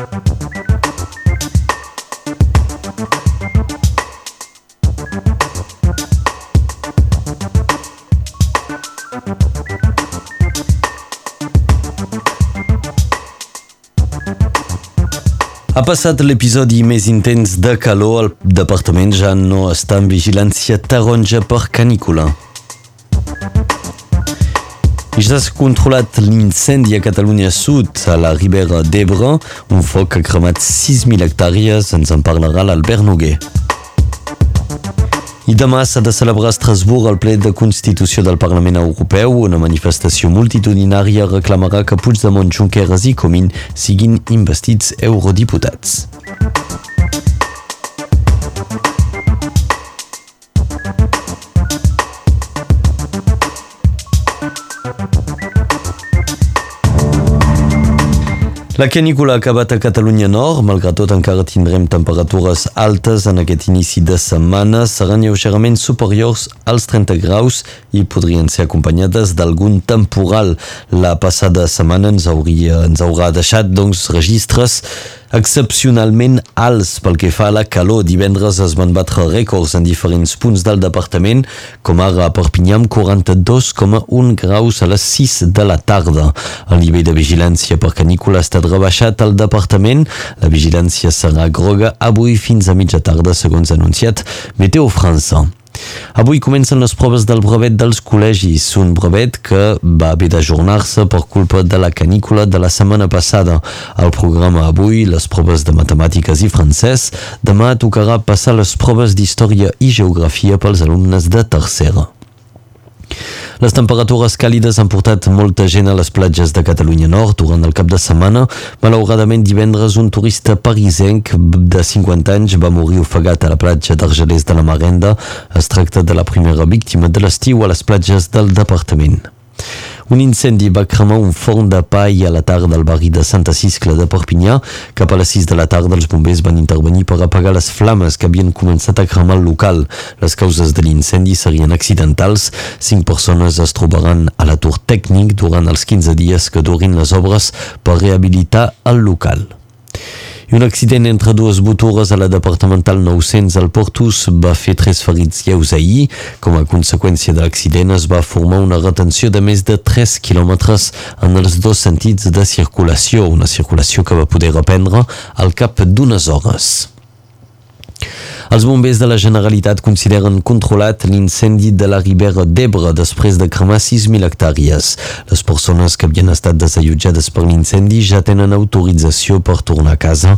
Ha passat l'episodi més intens de calor, al departament ja no està en vigilància taronja per canícula. Ja s'ha controlat l'incendi a Catalunya Sud, a la Ribera d'Ebre, un foc que ha cremat 6.000 hectàrees, ens en parlarà l'Albert Noguer. I demà s'ha de celebrar a Estrasburg el ple de Constitució del Parlament Europeu. Una manifestació multitudinària reclamarà que Puigdemont, Junqueras i Comín siguin investits eurodiputats. La canícula ha acabat a Catalunya Nord, malgrat tot encara tindrem temperatures altes en aquest inici de setmana, seran lleugerament superiors als 30 graus i podrien ser acompanyades d'algun temporal. La passada setmana ens, hauria, ens haurà deixat doncs, registres excepcionalment alts pel que fa a la calor. Divendres es van batre rècords en diferents punts del departament, com ara a Perpinyà amb 42,1 graus a les 6 de la tarda. El nivell de vigilància per canícula ha estat rebaixat al departament. La vigilància serà groga avui fins a mitja tarda, segons anunciat Meteo França. Avui comencen les proves del brevet dels col·legis, un brevet que va haver d'ajornar-se per culpa de la canícula de la setmana passada. Al programa avui, les proves de matemàtiques i francès, demà tocarà passar les proves d'història i geografia pels alumnes de tercera. Les temperatures càlides han portat molta gent a les platges de Catalunya Nord durant el cap de setmana. Malauradament, divendres, un turista parisenc de 50 anys va morir ofegat a la platja d'Argelers de la Marenda. Es tracta de la primera víctima de l'estiu a les platges del departament. Un incendi va cremar un forn de pa i a la tarda al barri de Santa Ciscla de Perpinyà. Cap a les 6 de la tarda els bombers van intervenir per apagar les flames que havien començat a cremar el local. Les causes de l'incendi serien accidentals. Cinc persones es trobaran a l'atur tècnic durant els 15 dies que durin les obres per rehabilitar el local. I un accident entre dues botures a la departamental 900 al Portus va fer tres ferits lleus ahir. Com a conseqüència de l'accident es va formar una retenció de més de 3 quilòmetres en els dos sentits de circulació, una circulació que va poder reprendre al cap d'unes hores. Els bombers de la Generalitat consideren controlat l'incendi de la Ribera d'Ebre després de cremar 6.000 hectàrees. Les persones que havien estat desallotjades per l'incendi ja tenen autorització per tornar a casa.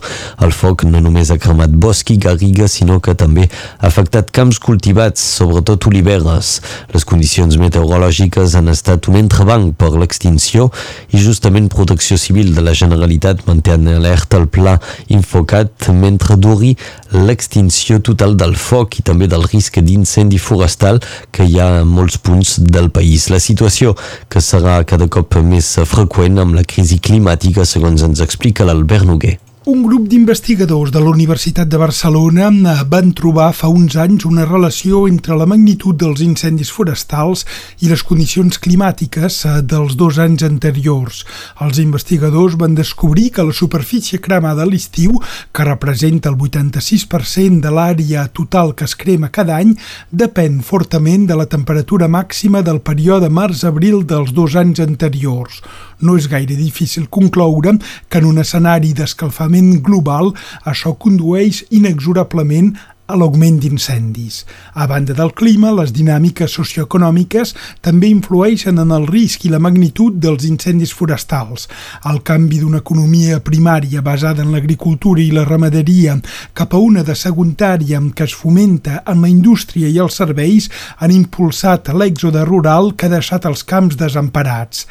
El foc no només ha cremat bosc i garriga, sinó que també ha afectat camps cultivats, sobretot oliveres. Les condicions meteorològiques han estat un entrebanc per l'extinció i justament Protecció Civil de la Generalitat manté en alerta el pla infocat mentre duri l'extinció total del foc i també del risc d'incendi forestal que hi ha en molts punts del país. La situació que serà cada cop més freqüent amb la crisi climàtica, segons ens explica l'Albert Noguer. Un grup d'investigadors de la Universitat de Barcelona van trobar fa uns anys una relació entre la magnitud dels incendis forestals i les condicions climàtiques eh, dels dos anys anteriors. Els investigadors van descobrir que la superfície cremada a l'estiu, que representa el 86% de l'àrea total que es crema cada any, depèn fortament de la temperatura màxima del període març-abril dels dos anys anteriors. No és gaire difícil concloure que en un escenari d'escalfament global això condueix inexorablement a l'augment d'incendis. A banda del clima, les dinàmiques socioeconòmiques també influeixen en el risc i la magnitud dels incendis forestals. El canvi d'una economia primària basada en l'agricultura i la ramaderia cap a una de secundària amb què es fomenta en la indústria i els serveis han impulsat l'èxode rural que ha deixat els camps desemparats.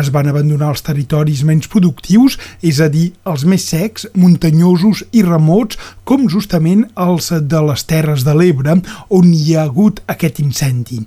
Es van abandonar els territoris menys productius, és a dir, els més secs, muntanyosos i remots, com justament els de de les Terres de l'Ebre on hi ha hagut aquest incendi.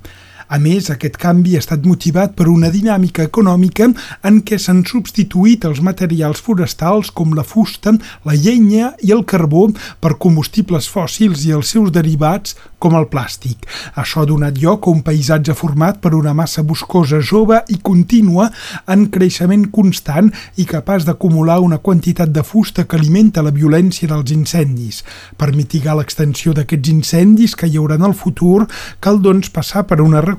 A més, aquest canvi ha estat motivat per una dinàmica econòmica en què s'han substituït els materials forestals com la fusta, la llenya i el carbó per combustibles fòssils i els seus derivats com el plàstic. Això ha donat lloc a un paisatge format per una massa boscosa jove i contínua en creixement constant i capaç d'acumular una quantitat de fusta que alimenta la violència dels incendis. Per mitigar l'extensió d'aquests incendis que hi haurà en el futur, cal doncs passar per una recuperació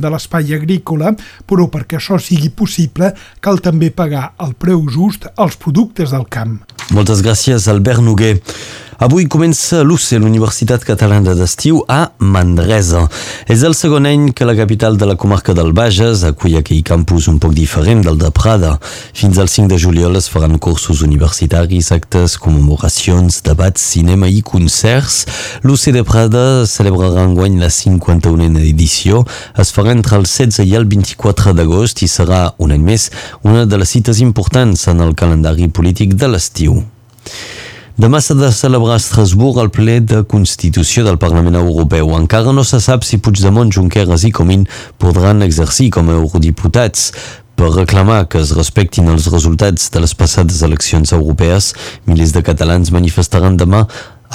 de l'espai agrícola, però perquè això sigui possible cal també pagar el preu just als productes del camp. Moltes gràcies, Albert Noguer. Avui comença l'UCE, l'Universitat Catalana d'Estiu, a Manresa. És el segon any que la capital de la comarca del Bages acull aquell campus un poc diferent del de Prada. Fins al 5 de juliol es faran cursos universitaris, actes, commemoracions, debats, cinema i concerts. L'UCE de Prada celebrarà enguany la 51a edició. Es farà entre el 16 i el 24 d'agost i serà, un any més, una de les cites importants en el calendari polític de l'estiu. Demà s'ha de celebrar a Estrasburg el ple de Constitució del Parlament Europeu. Encara no se sap si Puigdemont, Junqueras i Comín podran exercir com a eurodiputats. Per reclamar que es respectin els resultats de les passades eleccions europees, milers de catalans manifestaran demà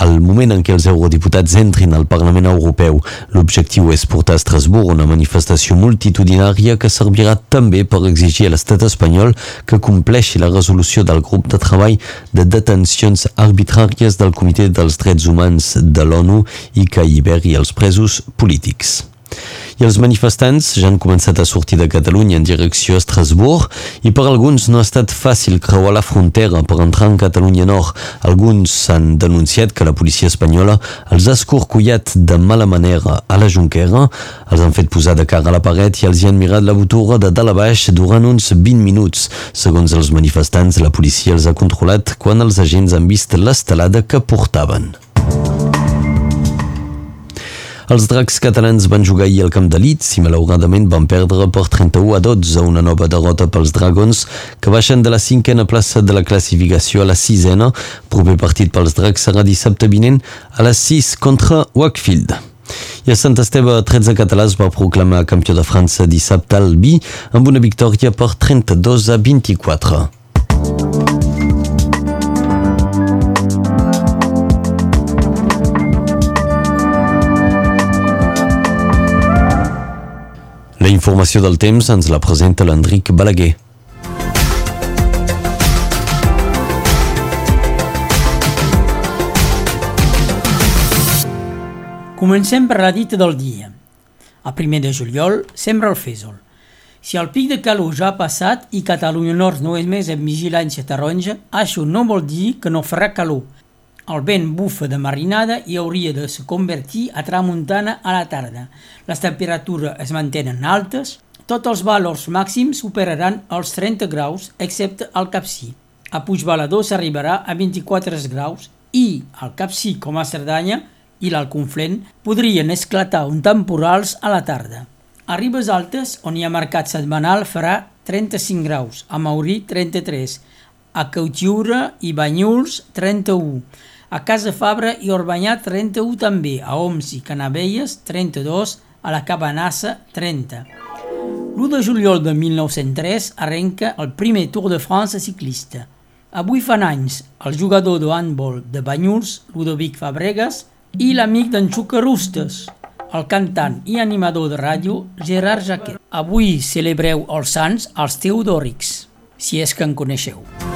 al moment en què els eurodiputats entrin al Parlament Europeu. L'objectiu és portar a Estrasburg una manifestació multitudinària que servirà també per exigir a l'estat espanyol que compleixi la resolució del grup de treball de detencions arbitràries del Comitè dels Drets Humans de l'ONU i que alliberi els presos polítics i els manifestants ja han començat a sortir de Catalunya en direcció a Estrasburg i per alguns no ha estat fàcil creuar la frontera per entrar en Catalunya Nord. Alguns han denunciat que la policia espanyola els ha escorcollat de mala manera a la Junquera, els han fet posar de cara a la paret i els hi han mirat la botura de dalt a baix durant uns 20 minuts. Segons els manifestants, la policia els ha controlat quan els agents han vist l'estelada que portaven. Els dracs catalans van jugar ahir al camp de Leeds i malauradament van perdre per 31 a 12 una nova derrota pels Dragons que baixen de la cinquena plaça de la classificació a la sisena. Proper partit pels dracs serà dissabte vinent a les 6 contra Wakefield. I a Sant Esteve, 13 catalans va proclamar campió de França dissabte al Bi amb una victòria per 32 a 24. La informació del temps ens la presenta l'Enric Balaguer. Comencem per la dita del dia. A primer de juliol sembra el fèsol. Si el pic de calor ja ha passat i Catalunya Nord no és més en vigilància taronja, això no vol dir que no farà calor, el vent bufa de marinada i hauria de se convertir a tramuntana a la tarda. Les temperatures es mantenen altes, tots els valors màxims superaran els 30 graus, excepte al Capcí. A Puigbalador s'arribarà a 24 graus i al Capcí, com a Cerdanya, i l'Alconflent podrien esclatar un temporals a la tarda. A Ribes Altes, on hi ha mercat setmanal, farà 35 graus, a Maurí 33, a Cautiura i Banyuls 31, a Casa Fabra i Orbanyà 31 també, a Oms i Canavelles 32, a la Cabanassa 30. L'1 de juliol de 1903 arrenca el primer Tour de France ciclista. Avui fan anys el jugador de handball de Banyuls, Ludovic Fabregas, i l'amic d'en Rustes, el cantant i animador de ràdio Gerard Jaquet. Avui celebreu els sants als teodòrics, si és que en coneixeu.